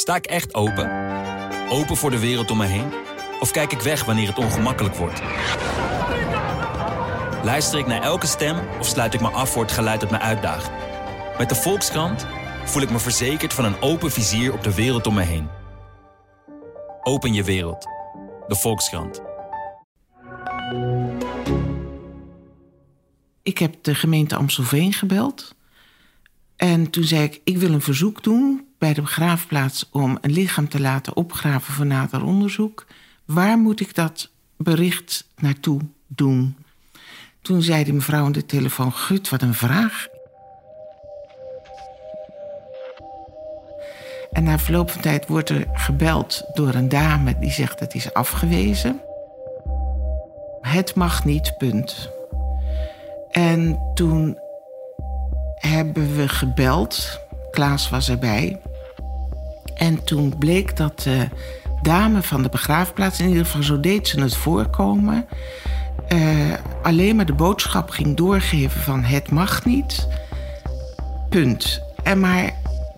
Sta ik echt open? Open voor de wereld om me heen? Of kijk ik weg wanneer het ongemakkelijk wordt? Luister ik naar elke stem of sluit ik me af voor het geluid dat me uitdaagt? Met de Volkskrant voel ik me verzekerd van een open vizier op de wereld om me heen. Open je wereld. De Volkskrant. Ik heb de gemeente Amstelveen gebeld. En toen zei ik, ik wil een verzoek doen bij de begraafplaats... om een lichaam te laten opgraven voor nader onderzoek. Waar moet ik dat bericht naartoe doen? Toen zei die mevrouw aan de telefoon, gut, wat een vraag. En na verloop van tijd wordt er gebeld door een dame die zegt het is afgewezen. Het mag niet, punt. En toen hebben we gebeld. Klaas was erbij. En toen bleek dat de dame van de begraafplaats, in ieder geval zo deed ze het voorkomen, uh, alleen maar de boodschap ging doorgeven van het mag niet. Punt. En maar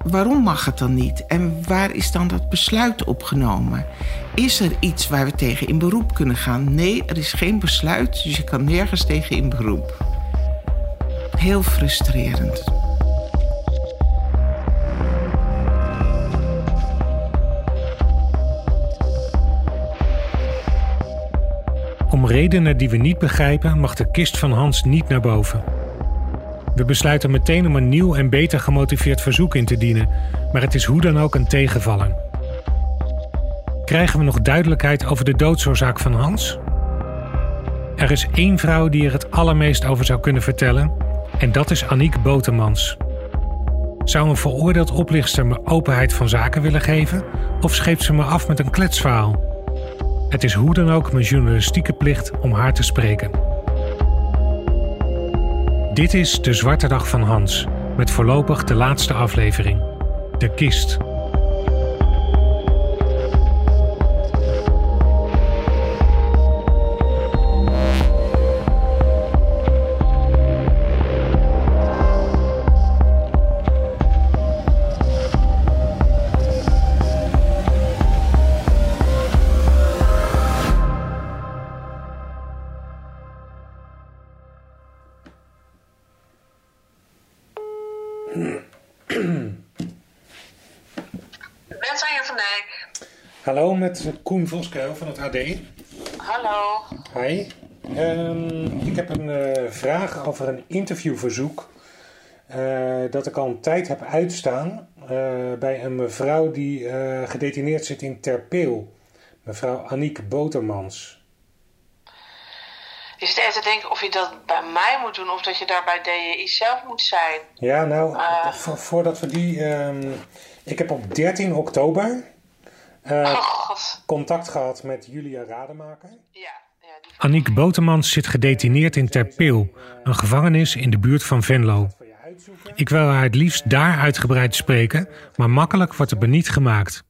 waarom mag het dan niet? En waar is dan dat besluit opgenomen? Is er iets waar we tegen in beroep kunnen gaan? Nee, er is geen besluit, dus je kan nergens tegen in beroep. Heel frustrerend. Om redenen die we niet begrijpen mag de kist van Hans niet naar boven. We besluiten meteen om een nieuw en beter gemotiveerd verzoek in te dienen, maar het is hoe dan ook een tegenvaller. Krijgen we nog duidelijkheid over de doodsoorzaak van Hans? Er is één vrouw die er het allermeest over zou kunnen vertellen, en dat is Aniek Botemans. Zou een veroordeeld oplichter me openheid van zaken willen geven, of scheept ze me af met een kletsverhaal? Het is hoe dan ook mijn journalistieke plicht om haar te spreken. Dit is de Zwarte Dag van Hans, met voorlopig de laatste aflevering: De Kist. Hallo, met Koen Voskuil van het AD. Hallo. Hi. Um, ik heb een uh, vraag over een interviewverzoek uh, dat ik al een tijd heb uitstaan uh, bij een mevrouw die gedetineerd zit in Terpeel. Mevrouw Aniek Botermans. Je zit even te denken of je dat bij mij moet doen of dat je daar bij DJI zelf moet zijn. Ja, nou, voordat we die... Um, ik heb op 13 oktober uh, contact gehad met Julia Rademaker. Ja, ja, die... Aniek Botemans zit gedetineerd in Terpeel, een gevangenis in de buurt van Venlo. Ik wil haar het liefst daar uitgebreid spreken, maar makkelijk wordt het me niet gemaakt.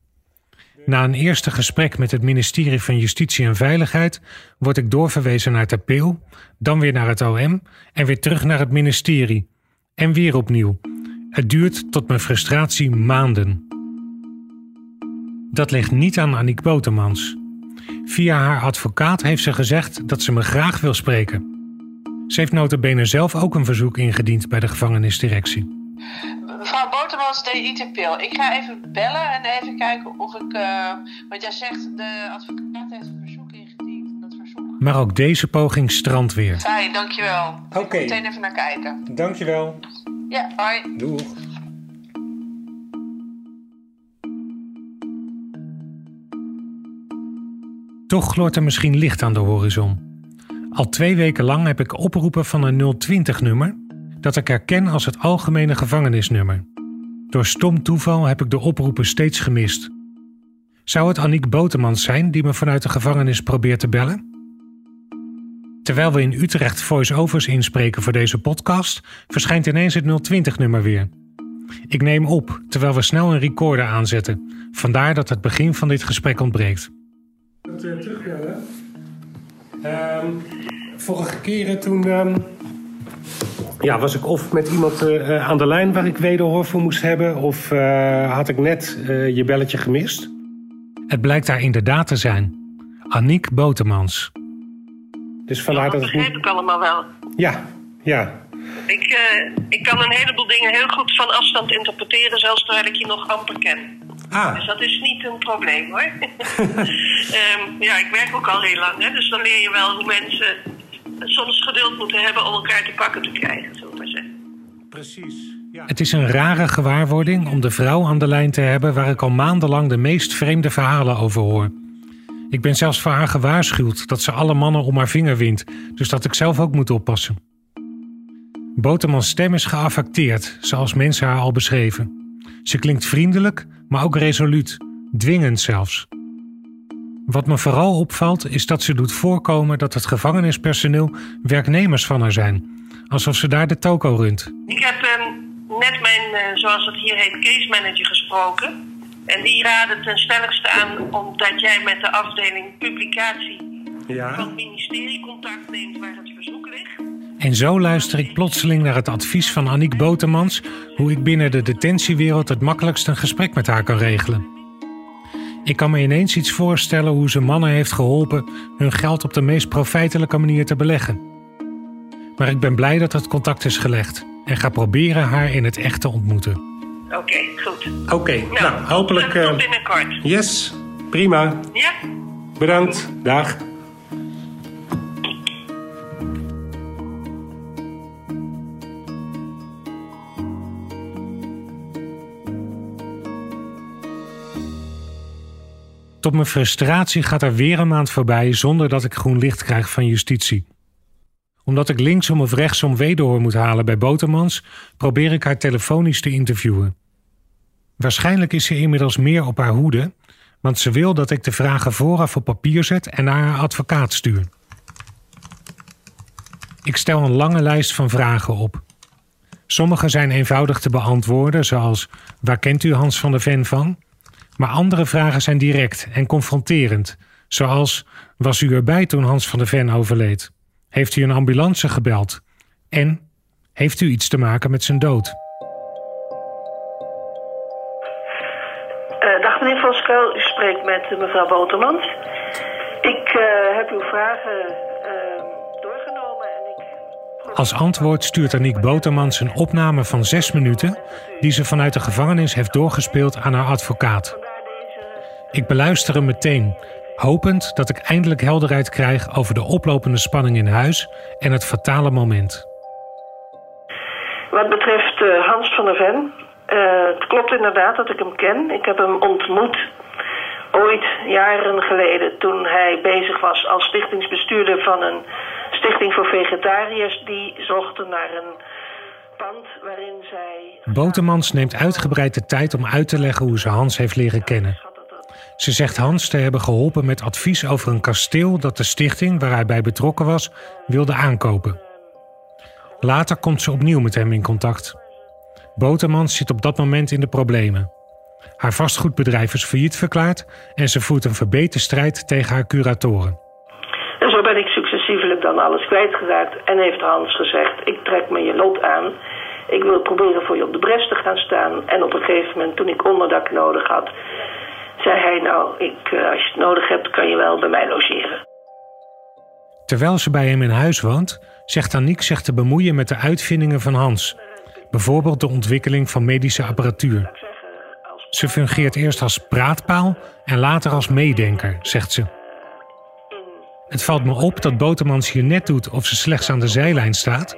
Na een eerste gesprek met het ministerie van Justitie en Veiligheid word ik doorverwezen naar Terpeel, dan weer naar het OM en weer terug naar het ministerie. En weer opnieuw. Het duurt tot mijn frustratie maanden. Dat ligt niet aan Aniek Botermans. Via haar advocaat heeft ze gezegd dat ze me graag wil spreken. Ze heeft notabene zelf ook een verzoek ingediend bij de gevangenisdirectie. Mevrouw Botermans, DITPL. Ik ga even bellen en even kijken of ik... Uh, wat jij zegt, de advocaat heeft een verzoek ingediend. Dat verzoek... Maar ook deze poging strandt weer. Fijn, dankjewel. Oké. Okay. meteen even naar kijken. Dankjewel. Ja, hoi. Doeg. Toch gloort er misschien licht aan de horizon. Al twee weken lang heb ik oproepen van een 020-nummer dat ik herken als het algemene gevangenisnummer. Door stom toeval heb ik de oproepen steeds gemist. Zou het Aniek Botemans zijn die me vanuit de gevangenis probeert te bellen? Terwijl we in Utrecht voice-overs inspreken voor deze podcast, verschijnt ineens het 020-nummer weer. Ik neem op terwijl we snel een recorder aanzetten, vandaar dat het begin van dit gesprek ontbreekt terugbellen. Um, vorige keren toen, um, ja, was ik of met iemand uh, aan de lijn waar ik wederhoor voor moest hebben, of uh, had ik net uh, je belletje gemist? Het blijkt daar inderdaad te zijn. Aniek Botemans. Dus vandaar ja, dat, dat begrijp ik allemaal wel. Ja, ja. Ik, ik kan een heleboel dingen heel goed van afstand interpreteren, zelfs terwijl ik je nog amper ken. Ah. Dus dat is niet een probleem hoor. um, ja, ik werk ook al heel lang, hè, dus dan leer je wel hoe mensen soms geduld moeten hebben om elkaar te pakken te krijgen, zullen we maar zeggen. Precies. Ja. Het is een rare gewaarwording om de vrouw aan de lijn te hebben waar ik al maandenlang de meest vreemde verhalen over hoor. Ik ben zelfs voor haar gewaarschuwd dat ze alle mannen om haar vinger wint, dus dat ik zelf ook moet oppassen. Botermans stem is geaffecteerd, zoals mensen haar al beschreven. Ze klinkt vriendelijk, maar ook resoluut, dwingend zelfs. Wat me vooral opvalt is dat ze doet voorkomen dat het gevangenispersoneel werknemers van haar zijn. Alsof ze daar de toko runt. Ik heb uh, net mijn, uh, zoals het hier heet, case manager gesproken. En die raadde ten stelligste aan omdat jij met de afdeling publicatie ja. van het ministerie contact neemt waar het verzoek ligt. En zo luister ik plotseling naar het advies van Aniek Botemans hoe ik binnen de detentiewereld het makkelijkst een gesprek met haar kan regelen. Ik kan me ineens iets voorstellen hoe ze mannen heeft geholpen hun geld op de meest profijtelijke manier te beleggen. Maar ik ben blij dat het contact is gelegd en ga proberen haar in het echt te ontmoeten. Oké, goed. Oké, nou, nou, hopelijk. Tot uh, binnenkort. Yes, prima. Ja. Bedankt. Dag. Tot mijn frustratie gaat er weer een maand voorbij zonder dat ik groen licht krijg van justitie. Omdat ik linksom of rechtsom wederhoor moet halen bij Botermans, probeer ik haar telefonisch te interviewen. Waarschijnlijk is ze inmiddels meer op haar hoede, want ze wil dat ik de vragen vooraf op papier zet en naar haar advocaat stuur. Ik stel een lange lijst van vragen op. Sommige zijn eenvoudig te beantwoorden, zoals: waar kent u Hans van der Ven van? Maar andere vragen zijn direct en confronterend, zoals: Was u erbij toen Hans van der Ven overleed? Heeft u een ambulance gebeld? En heeft u iets te maken met zijn dood? Uh, dag meneer Van Skuil, u spreekt met uh, mevrouw Botermans. Ik uh, heb uw vragen doorgenomen en ik... Als antwoord stuurt Aniek Botermans een opname van zes minuten... die ze vanuit de gevangenis heeft doorgespeeld aan haar advocaat. Ik beluister hem meteen, hopend dat ik eindelijk helderheid krijg over de oplopende spanning in huis en het fatale moment. Wat betreft uh, Hans van der Ven, uh, het klopt inderdaad dat ik hem ken. Ik heb hem ontmoet ooit, jaren geleden, toen hij bezig was als stichtingsbestuurder van een stichting voor vegetariërs. Die zochten naar een pand waarin zij. Botemans neemt uitgebreid de tijd om uit te leggen hoe ze Hans heeft leren kennen. Ze zegt Hans te hebben geholpen met advies over een kasteel dat de stichting waar hij bij betrokken was wilde aankopen. Later komt ze opnieuw met hem in contact. Botermans zit op dat moment in de problemen. Haar vastgoedbedrijf is failliet verklaard en ze voert een verbeterde strijd tegen haar curatoren. En zo ben ik successievelijk dan alles kwijtgeraakt en heeft Hans gezegd: Ik trek me je lot aan. Ik wil proberen voor je op de bres te gaan staan. En op een gegeven moment, toen ik onderdak nodig had, zei hij, nou, ik, eh, als je het nodig hebt, kan je wel bij mij logeren. Terwijl ze bij hem in huis woont, zegt Aniek zich te bemoeien met de uitvindingen van Hans. Bijvoorbeeld de ontwikkeling van medische apparatuur. Ze fungeert eerst als praatpaal en later als meedenker, zegt ze. Het valt me op dat Botermans hier net doet of ze slechts aan de zijlijn staat,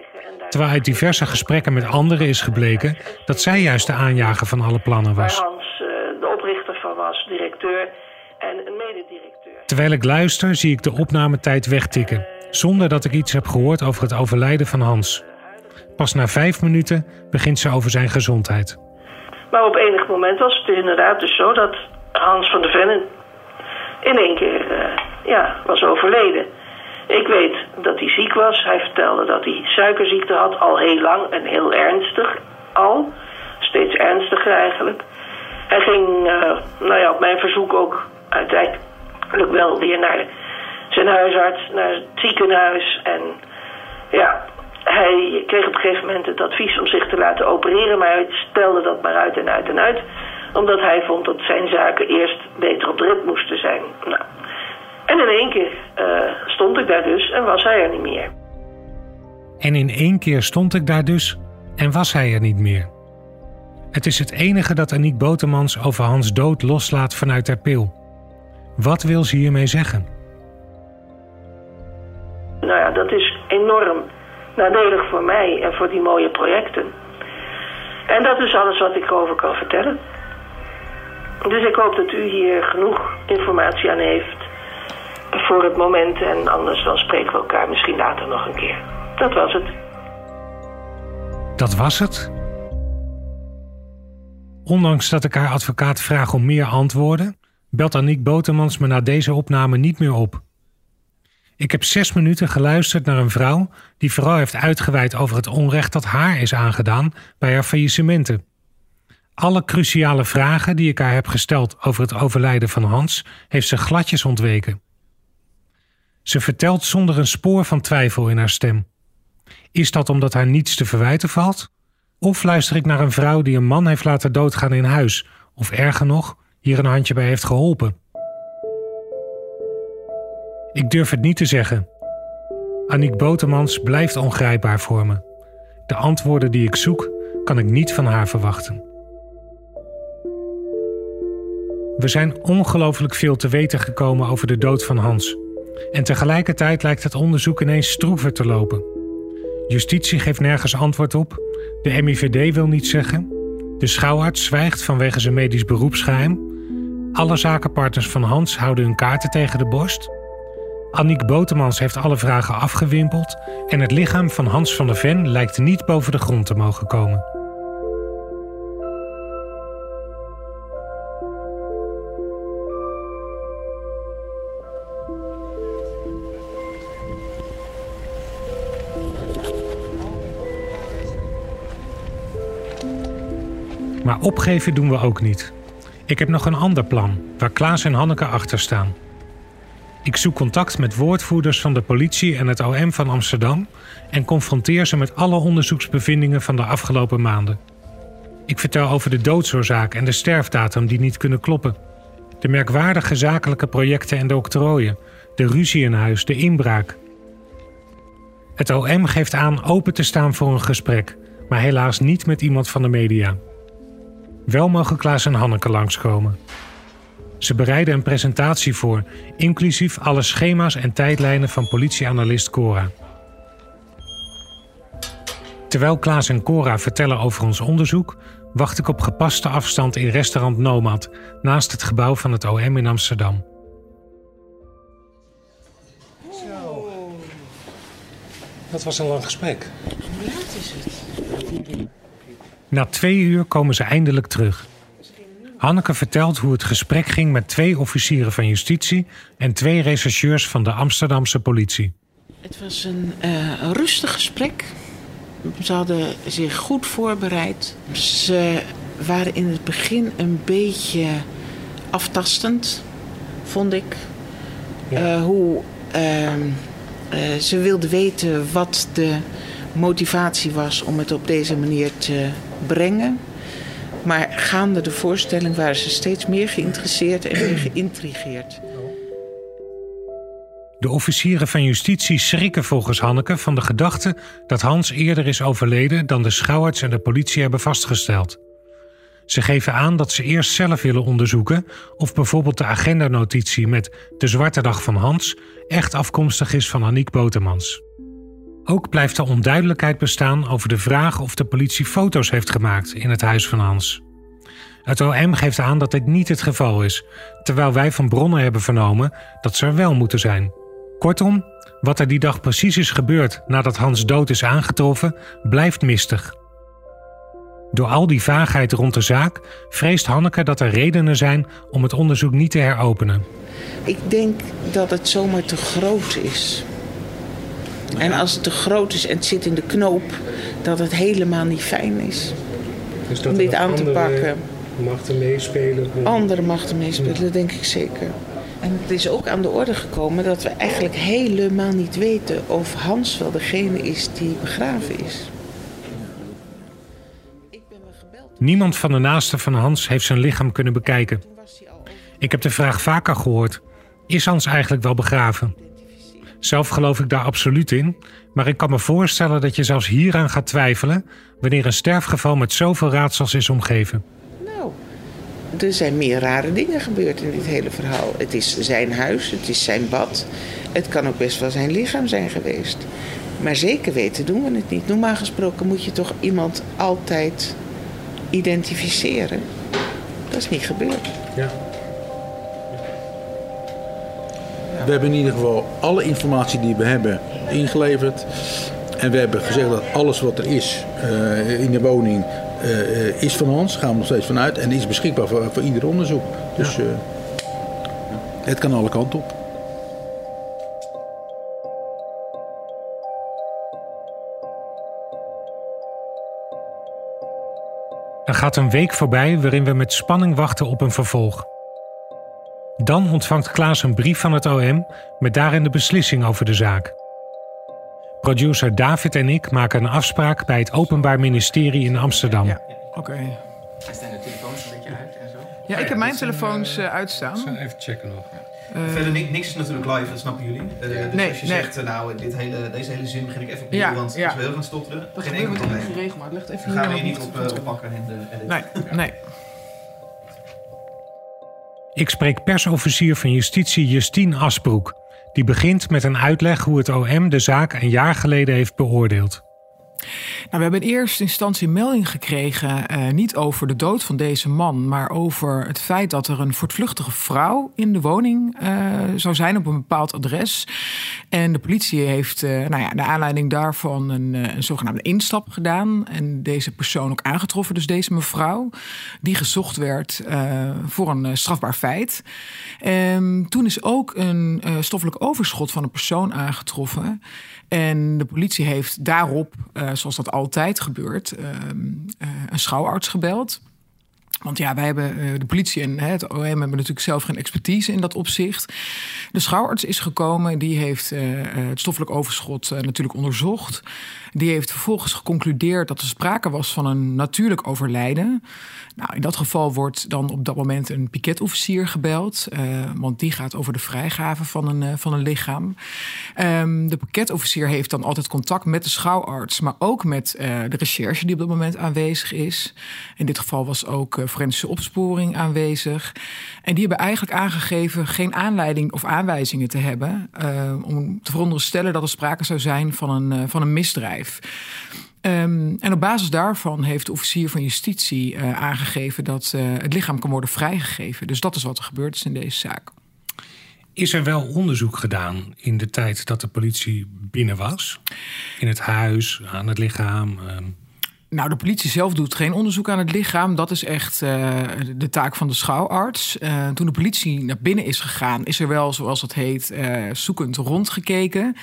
terwijl uit diverse gesprekken met anderen is gebleken dat zij juist de aanjager van alle plannen was directeur en een mededirecteur. Terwijl ik luister, zie ik de opnametijd wegtikken, zonder dat ik iets heb gehoord over het overlijden van Hans. Pas na vijf minuten begint ze over zijn gezondheid. Maar op enig moment was het inderdaad dus zo dat Hans van der Vennen in één keer uh, ja, was overleden. Ik weet dat hij ziek was. Hij vertelde dat hij suikerziekte had, al heel lang en heel ernstig al. Steeds ernstiger eigenlijk. Hij ging, uh, nou ja, op mijn verzoek ook uiteindelijk wel weer naar zijn huisarts, naar het ziekenhuis. En ja, hij kreeg op een gegeven moment het advies om zich te laten opereren, maar hij stelde dat maar uit en uit en uit. Omdat hij vond dat zijn zaken eerst beter op de rit moesten zijn. Nou. En in één keer uh, stond ik daar dus en was hij er niet meer. En in één keer stond ik daar dus en was hij er niet meer. Het is het enige dat Aniek Botemans over Hans dood loslaat vanuit haar pil. Wat wil ze hiermee zeggen? Nou ja, dat is enorm nadelig voor mij en voor die mooie projecten. En dat is alles wat ik erover kan vertellen. Dus ik hoop dat u hier genoeg informatie aan heeft voor het moment. En anders dan spreken we elkaar misschien later nog een keer. Dat was het. Dat was het? Ondanks dat ik haar advocaat vraag om meer antwoorden, belt Aniek Botemans me na deze opname niet meer op. Ik heb zes minuten geluisterd naar een vrouw die vooral heeft uitgeweid over het onrecht dat haar is aangedaan bij haar faillissementen. Alle cruciale vragen die ik haar heb gesteld over het overlijden van Hans, heeft ze gladjes ontweken. Ze vertelt zonder een spoor van twijfel in haar stem. Is dat omdat haar niets te verwijten valt? Of luister ik naar een vrouw die een man heeft laten doodgaan in huis, of erger nog, hier een handje bij heeft geholpen? Ik durf het niet te zeggen. Aniek Botemans blijft ongrijpbaar voor me. De antwoorden die ik zoek, kan ik niet van haar verwachten. We zijn ongelooflijk veel te weten gekomen over de dood van Hans. En tegelijkertijd lijkt het onderzoek ineens stroever te lopen. Justitie geeft nergens antwoord op. De MIVD wil niet zeggen. De schouwarts zwijgt vanwege zijn medisch beroepsgeheim. Alle zakenpartners van Hans houden hun kaarten tegen de borst. Annick Botemans heeft alle vragen afgewimpeld en het lichaam van Hans van der Ven lijkt niet boven de grond te mogen komen. Opgeven doen we ook niet. Ik heb nog een ander plan waar Klaas en Hanneke achter staan. Ik zoek contact met woordvoerders van de politie en het OM van Amsterdam en confronteer ze met alle onderzoeksbevindingen van de afgelopen maanden. Ik vertel over de doodsoorzaak en de sterfdatum die niet kunnen kloppen. De merkwaardige zakelijke projecten en de octrooien, de ruzie in huis, de inbraak. Het OM geeft aan open te staan voor een gesprek, maar helaas niet met iemand van de media. Wel mogen Klaas en Hanneke langskomen. Ze bereiden een presentatie voor, inclusief alle schema's en tijdlijnen van politieanalist Cora. Terwijl Klaas en Cora vertellen over ons onderzoek, wacht ik op gepaste afstand in restaurant Nomad, naast het gebouw van het OM in Amsterdam. Zo. Dat was een lang gesprek. Hoe laat is het? Na twee uur komen ze eindelijk terug. Hanneke vertelt hoe het gesprek ging met twee officieren van justitie en twee rechercheurs van de Amsterdamse politie. Het was een uh, rustig gesprek. Ze hadden zich goed voorbereid. Ze waren in het begin een beetje aftastend, vond ik. Ja. Uh, hoe uh, ze wilden weten wat de motivatie was om het op deze manier te brengen. Maar gaande de voorstelling waren ze steeds meer geïnteresseerd en meer geïntrigeerd. De officieren van justitie schrikken volgens Hanneke van de gedachte dat Hans eerder is overleden dan de schouwarts en de politie hebben vastgesteld. Ze geven aan dat ze eerst zelf willen onderzoeken of bijvoorbeeld de agendanotitie met de zwarte dag van Hans echt afkomstig is van Aniek Botemans. Ook blijft er onduidelijkheid bestaan over de vraag of de politie foto's heeft gemaakt in het huis van Hans. Het OM geeft aan dat dit niet het geval is, terwijl wij van bronnen hebben vernomen dat ze er wel moeten zijn. Kortom, wat er die dag precies is gebeurd nadat Hans dood is aangetroffen, blijft mistig. Door al die vaagheid rond de zaak vreest Hanneke dat er redenen zijn om het onderzoek niet te heropenen. Ik denk dat het zomaar te groot is. En als het te groot is en het zit in de knoop, dat het helemaal niet fijn is dus dat om dit aan te pakken. Machten meespelen? Andere machten meespelen, dat denk ik zeker. En het is ook aan de orde gekomen dat we eigenlijk helemaal niet weten of Hans wel degene is die begraven is. Niemand van de naasten van Hans heeft zijn lichaam kunnen bekijken. Ik heb de vraag vaker gehoord: is Hans eigenlijk wel begraven? Zelf geloof ik daar absoluut in, maar ik kan me voorstellen dat je zelfs hieraan gaat twijfelen wanneer een sterfgeval met zoveel raadsels is omgeven. Nou, er zijn meer rare dingen gebeurd in dit hele verhaal. Het is zijn huis, het is zijn bad. Het kan ook best wel zijn lichaam zijn geweest. Maar zeker weten doen we het niet. Normaal gesproken moet je toch iemand altijd identificeren. Dat is niet gebeurd. Ja. We hebben in ieder geval alle informatie die we hebben ingeleverd. En we hebben gezegd dat alles wat er is uh, in de woning uh, is van ons. Daar gaan we nog steeds vanuit. En is beschikbaar voor, voor ieder onderzoek. Dus uh, het kan alle kanten op. Er gaat een week voorbij waarin we met spanning wachten op een vervolg. Dan ontvangt Klaas een brief van het OM met daarin de beslissing over de zaak. Producer David en ik maken een afspraak bij het Openbaar Ministerie in Amsterdam. Ja, oké. Okay. Staan de telefoons een beetje uit en zo? Ja, ik heb mijn telefoons uh, uitstaan. Even checken nog. Uh, Verder niks is natuurlijk live, dat snappen jullie. Uh, dus nee, als je nee. zegt, nou, dit hele, deze hele zin begin ik even opnieuw, ja, want ja. als we heel gaan stotteren, dat geen enkel probleem. Geregeld, maar het ligt even Dan gaan we hier niet op, uh, oppakken en de edit. Nee, nee. Ik spreek persofficier van Justitie Justine Asbroek. Die begint met een uitleg hoe het OM de zaak een jaar geleden heeft beoordeeld. Nou, we hebben in eerste instantie melding gekregen, uh, niet over de dood van deze man, maar over het feit dat er een voortvluchtige vrouw in de woning uh, zou zijn op een bepaald adres. En de politie heeft, uh, nou ja, naar aanleiding daarvan een, een, zogenaamde instap gedaan. En deze persoon ook aangetroffen, dus deze mevrouw, die gezocht werd voor een strafbaar feit. Um, toen is ook een stoffelijk overschot van een persoon aangetroffen. En de politie heeft daarop, uh, zoals dat altijd gebeurt, uh, uh, een schouwarts gebeld. Want ja, wij hebben uh, de politie en het OM hebben natuurlijk zelf geen expertise in dat opzicht. De schouwarts is gekomen, die heeft uh, het stoffelijk overschot natuurlijk onderzocht. Die heeft vervolgens geconcludeerd dat er sprake was van een natuurlijk overlijden. Nou, in dat geval wordt dan op dat moment een piketofficier gebeld. Want die gaat over de vrijgave van een, van een lichaam. Um, de piketofficier heeft dan altijd contact met de schouwarts, maar ook met de recherche die op dat moment aanwezig is. In dit geval was ook forensische opsporing aanwezig. En die hebben eigenlijk aangegeven geen aanleiding of aanwijzingen te hebben om te veronderstellen dat er sprake zou zijn van een, van een misdrijf. Um, en op basis daarvan heeft de officier van justitie uh, aangegeven dat het lichaam kan worden vrijgegeven. Dus dat is wat er gebeurd is in deze zaak. Is er wel onderzoek gedaan in de tijd dat de politie binnen was? In het huis, aan het lichaam? Uh... Nou, de politie zelf doet geen onderzoek aan het lichaam. Dat is echt uh, de taak van de schouwarts. Uh, toen de politie naar binnen is gegaan, is er wel, zoals het heet, uh, zoekend rondgekeken.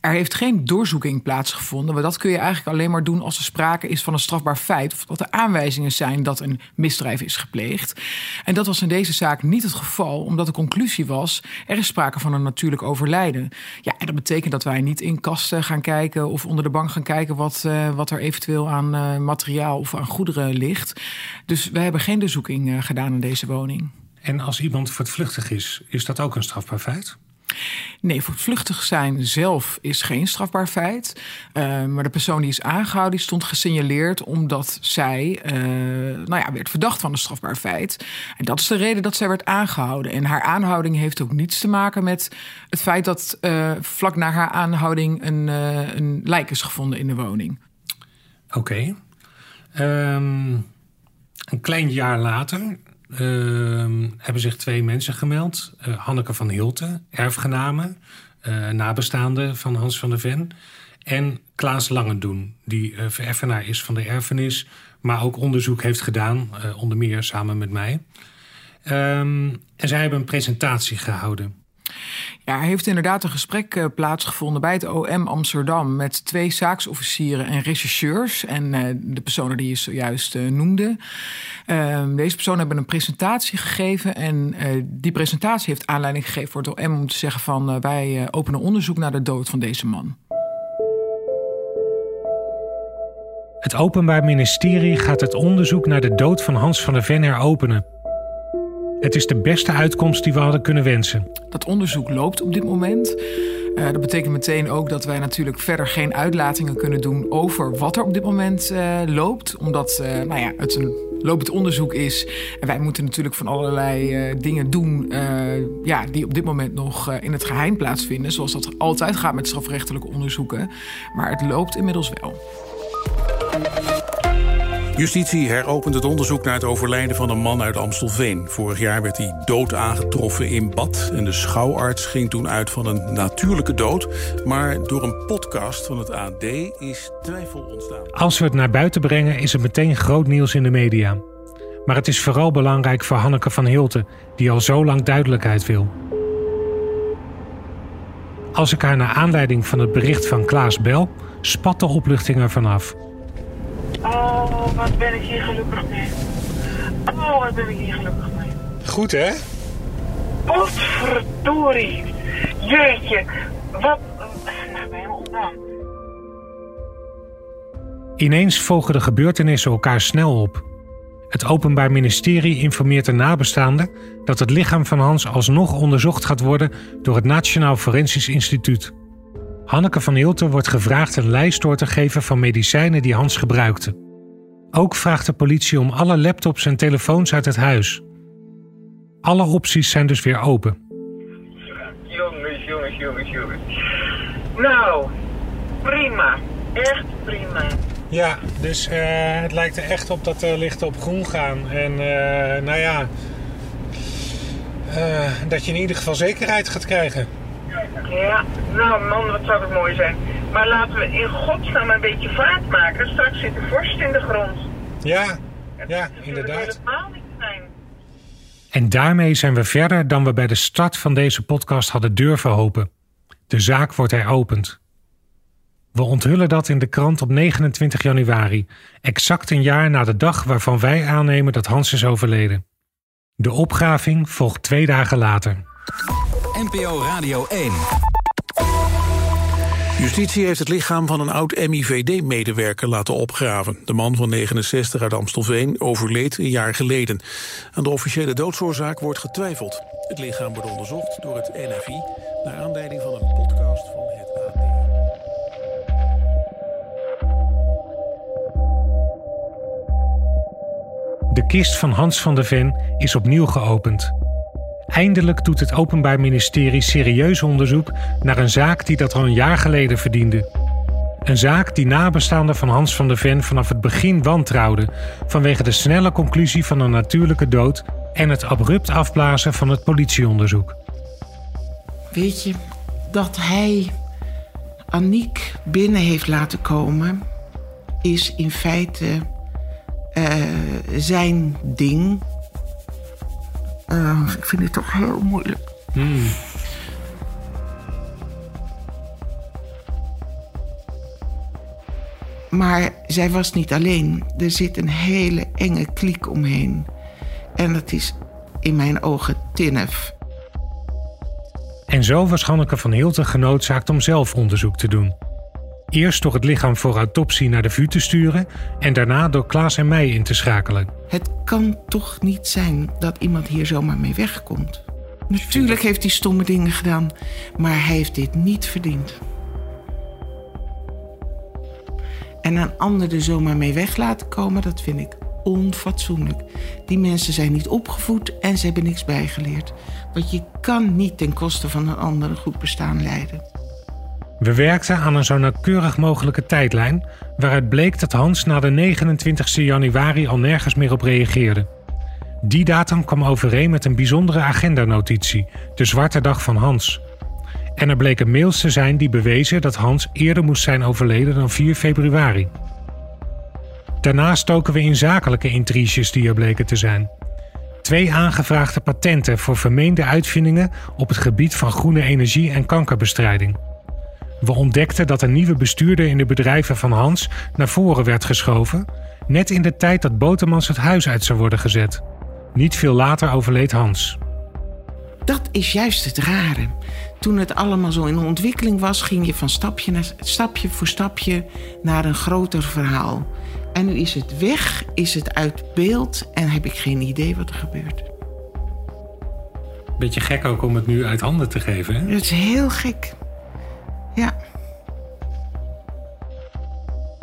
Er heeft geen doorzoeking plaatsgevonden. Maar dat kun je eigenlijk alleen maar doen als er sprake is van een strafbaar feit. Of dat er aanwijzingen zijn dat een misdrijf is gepleegd. En dat was in deze zaak niet het geval, omdat de conclusie was: er is sprake van een natuurlijk overlijden. Ja, en dat betekent dat wij niet in kasten gaan kijken of onder de bank gaan kijken wat, wat er eventueel aan materiaal of aan goederen ligt. Dus we hebben geen doorzoeking uh, gedaan in deze woning. En als iemand voortvluchtig is, is dat ook een strafbaar feit? Nee, voortvluchtig zijn zelf is geen strafbaar feit. Uh, maar de persoon die is aangehouden, die stond gesignaleerd omdat zij uh, nou ja, werd verdacht van een strafbaar feit. En dat is de reden dat zij werd aangehouden. En haar aanhouding heeft ook niets te maken met het feit dat uh, vlak na haar aanhouding een, een lijk is gevonden in de woning. Oké. Um, een klein jaar later uh, hebben zich twee mensen gemeld. Uh, Hanneke van Hilte, erfgename, uh, nabestaande van Hans van der Ven. En Klaas Langendoen, die uh, vererfenaar is van de erfenis... maar ook onderzoek heeft gedaan, onder meer samen met mij. Um, en zij hebben een presentatie gehouden. Ja, er heeft inderdaad een gesprek uh, plaatsgevonden bij het OM Amsterdam met twee zaaksofficieren en rechercheurs en uh, de personen die je zojuist uh, noemde. Ehm, deze personen hebben een presentatie gegeven en die presentatie heeft aanleiding gegeven voor het OM om te zeggen van wij openen onderzoek naar de dood van deze man. Het Openbaar Ministerie gaat het onderzoek naar de dood van Hans van der Ven heropenen. Het is de beste uitkomst die we hadden kunnen wensen. Dat onderzoek loopt op dit moment. Uh, dat betekent meteen ook dat wij natuurlijk verder geen uitlatingen kunnen doen over wat er op dit moment uh, loopt. Omdat uh, nou ja, het een lopend onderzoek is. En wij moeten natuurlijk van allerlei dingen doen ja, die op dit moment nog in het geheim plaatsvinden. Zoals dat altijd gaat met strafrechtelijke onderzoeken. Maar het loopt inmiddels wel. Justitie heropent het onderzoek naar het overlijden van een man uit Amstelveen. Vorig jaar werd hij dood aangetroffen in bad. En de schouwarts ging toen uit van een natuurlijke dood. Maar door een podcast van het AD is twijfel ontstaan. Als we het naar buiten brengen, is het meteen groot nieuws in de media. Maar het is vooral belangrijk voor Hanneke van Hilten, die al zo lang duidelijkheid wil. Als ik haar naar aanleiding van het bericht van Klaas bel, spat de opluchting ervan af. Oh, wat ben ik hier gelukkig mee. Oh, wat ben ik hier gelukkig mee. Goed, hè? Potverdorie. Jeetje. Wat... Nou, ben helemaal ontdaan. Ineens volgen de gebeurtenissen elkaar snel op. Het Openbaar Ministerie informeert de nabestaanden dat het lichaam van Hans alsnog onderzocht gaat worden door het Nationaal Forensisch Instituut. Hanneke van Hilten wordt gevraagd een lijst door te geven van medicijnen die Hans gebruikte. Ook vraagt de politie om alle laptops en telefoons uit het huis. Alle opties zijn dus weer open. Jongens, jongens, jongens, jongens. Nou, prima. Echt prima. Ja, dus uh, het lijkt er echt op dat de lichten op groen gaan. En uh, nou ja, uh, dat je in ieder geval zekerheid gaat krijgen. Ja, nou man, wat zou het mooi zijn. Maar laten we in godsnaam een beetje vaart maken. Straks zit de vorst in de grond. Ja, ja, inderdaad. helemaal niet fijn. En daarmee zijn we verder dan we bij de start van deze podcast hadden durven hopen. De zaak wordt heropend. We onthullen dat in de krant op 29 januari, exact een jaar na de dag waarvan wij aannemen dat Hans is overleden. De opgraving volgt twee dagen later. NPO Radio 1. Justitie heeft het lichaam van een oud MIVD-medewerker laten opgraven. De man van 69 uit Amstelveen overleed een jaar geleden. Aan de officiële doodsoorzaak wordt getwijfeld. Het lichaam wordt onderzocht door het NFI... naar aanleiding van een podcast van het AD. De kist van Hans van der Ven is opnieuw geopend. Eindelijk doet het Openbaar Ministerie serieus onderzoek naar een zaak die dat al een jaar geleden verdiende. Een zaak die nabestaanden van Hans van der Ven vanaf het begin wantrouwden vanwege de snelle conclusie van een natuurlijke dood en het abrupt afblazen van het politieonderzoek. Weet je, dat hij Aniek binnen heeft laten komen, is in feite uh, zijn ding. Uh, ik vind het toch heel moeilijk. Hmm. Maar zij was niet alleen. Er zit een hele enge kliek omheen. En dat is in mijn ogen Tinnef. En zo was Hanneke van Hilten genoodzaakt om zelf onderzoek te doen. Eerst door het lichaam voor autopsie naar de VU te sturen en daarna door Klaas en mij in te schakelen. Het kan toch niet zijn dat iemand hier zomaar mee wegkomt. Natuurlijk heeft hij stomme dingen gedaan, maar hij heeft dit niet verdiend. En een ander er zomaar mee weg laten komen, dat vind ik onfatsoenlijk. Die mensen zijn niet opgevoed en ze hebben niks bijgeleerd. Want je kan niet ten koste van een ander een goed bestaan leiden. We werkten aan een zo nauwkeurig mogelijke tijdlijn, waaruit bleek dat Hans na de 29 januari al nergens meer op reageerde. Die datum kwam overeen met een bijzondere agendanotitie, de Zwarte Dag van Hans. En er bleken mails te zijn die bewezen dat Hans eerder moest zijn overleden dan 4 februari. Daarna stoken we in zakelijke intriges die er bleken te zijn. Twee aangevraagde patenten voor vermeende uitvindingen op het gebied van groene energie en kankerbestrijding. We ontdekten dat een nieuwe bestuurder in de bedrijven van Hans naar voren werd geschoven, net in de tijd dat Botemans het huis uit zou worden gezet. Niet veel later overleed Hans. Dat is juist het rare. Toen het allemaal zo in ontwikkeling was, ging je van stapje, naar, stapje voor stapje naar een groter verhaal. En nu is het weg, is het uit beeld en heb ik geen idee wat er gebeurt. Beetje gek ook om het nu uit handen te geven. Hè? Het is heel gek. Ja.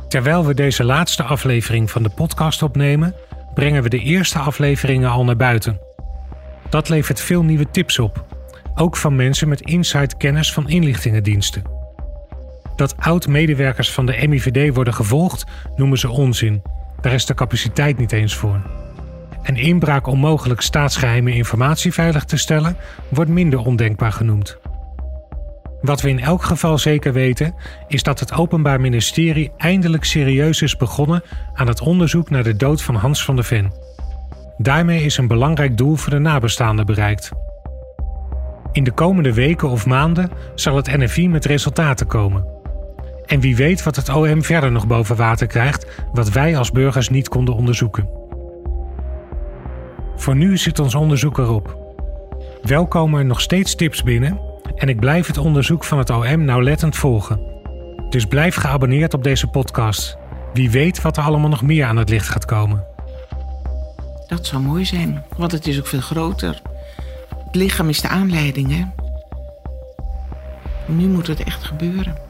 Terwijl we deze laatste aflevering van de podcast opnemen, brengen we de eerste afleveringen al naar buiten. Dat levert veel nieuwe tips op, ook van mensen met inside kennis van inlichtingendiensten. Dat oud-medewerkers van de MIVD worden gevolgd, noemen ze onzin. Daar is de capaciteit niet eens voor. En inbraak om mogelijk staatsgeheime informatie veilig te stellen, wordt minder ondenkbaar genoemd. Wat we in elk geval zeker weten, is dat het Openbaar Ministerie eindelijk serieus is begonnen aan het onderzoek naar de dood van Hans van der Ven. Daarmee is een belangrijk doel voor de nabestaanden bereikt. In de komende weken of maanden zal het NFI met resultaten komen. En wie weet wat het OM verder nog boven water krijgt, wat wij als burgers niet konden onderzoeken. Voor nu zit ons onderzoek erop. Wel komen er nog steeds tips binnen en ik blijf het onderzoek van het OM nauwlettend volgen. Dus blijf geabonneerd op deze podcast. Wie weet wat er allemaal nog meer aan het licht gaat komen. Dat zou mooi zijn, want het is ook veel groter. Het lichaam is de aanleiding, hè? Nu moet het echt gebeuren.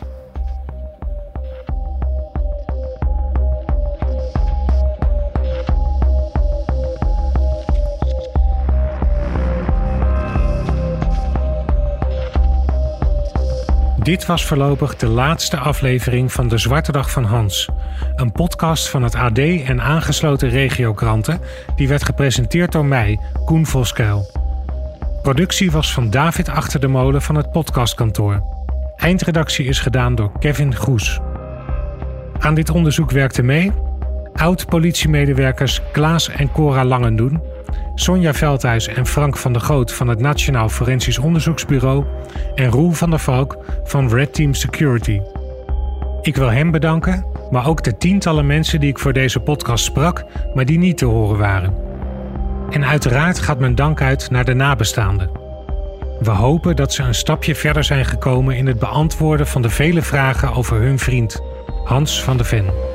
Dit was voorlopig de laatste aflevering van De Zwarte Dag van Hans. Een podcast van het AD en aangesloten regiokranten... die werd gepresenteerd door mij, Koen Voskuil. Productie was van David Achter de Molen van het podcastkantoor. Eindredactie is gedaan door Kevin Goes. Aan dit onderzoek werkten mee... oud-politiemedewerkers Klaas en Cora Langendoen... Sonja Veldhuis en Frank van der Goot van het Nationaal Forensisch Onderzoeksbureau en Roel van der Valk van Red Team Security. Ik wil hem bedanken, maar ook de tientallen mensen die ik voor deze podcast sprak, maar die niet te horen waren. En uiteraard gaat mijn dank uit naar de nabestaanden. We hopen dat ze een stapje verder zijn gekomen in het beantwoorden van de vele vragen over hun vriend, Hans van de Ven.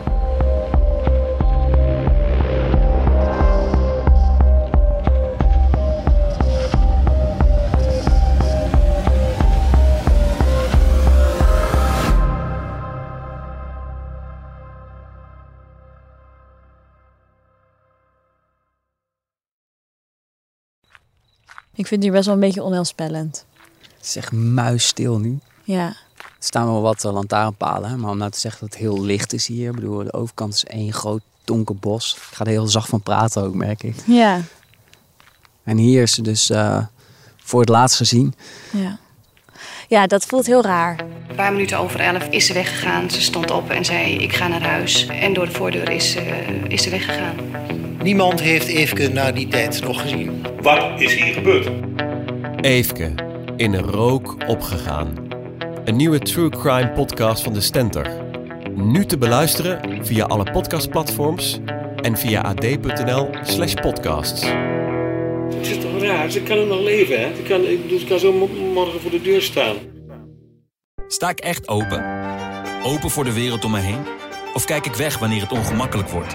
Ik vind het hier best wel een beetje onheilspellend. Het is echt muisstil nu. Ja. Er staan wel wat uh, lantaarnpalen, maar om nou te zeggen dat het heel licht is hier. Ik bedoel, de overkant is één groot donker bos. Ik ga er heel zacht van praten ook, merk ik. Ja. En hier is ze dus uh, voor het laatst gezien. Ja. Ja, dat voelt heel raar. Een paar minuten over elf is ze weggegaan. Ze stond op en zei: Ik ga naar huis. En door de voordeur is, uh, is ze weggegaan. Niemand heeft Eefke na die tijd nog gezien. Wat is hier gebeurd? Eefke, in rook opgegaan. Een nieuwe true crime podcast van de Stenter. Nu te beluisteren via alle podcastplatforms en via ad.nl slash podcasts. Het is toch raar? Ze kan nog leven, hè? Ze kan, ik bedoel, ze kan zo morgen voor de deur staan. Sta ik echt open? Open voor de wereld om me heen? Of kijk ik weg wanneer het ongemakkelijk wordt?